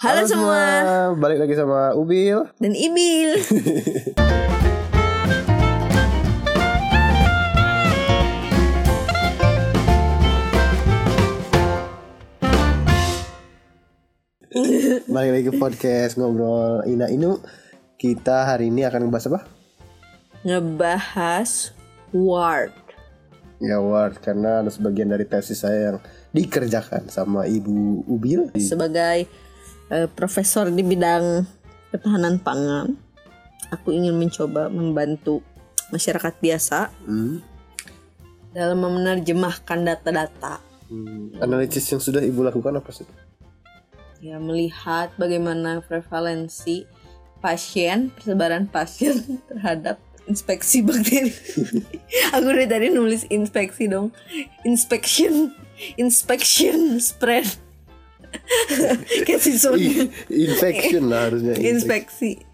Halo, semua. balik lagi sama Ubil. dan Ibil. Balik lagi ke podcast ngobrol Ina Inu. Kita hari ini akan ngebahas apa? Ngebahas word. Ya word karena ada sebagian dari tesis saya yang dikerjakan sama Ibu Ubil. Sebagai eh, profesor di bidang ketahanan pangan, aku ingin mencoba membantu masyarakat biasa Hmm. dalam menerjemahkan data-data. Hmm. Analisis yang sudah Ibu lakukan apa sih? Ya, melihat bagaimana prevalensi pasien, persebaran pasien terhadap inspeksi bakteri. Aku dari tadi nulis inspeksi dong. Inspection, inspection spread. che si sono... Infection, no, Inspection.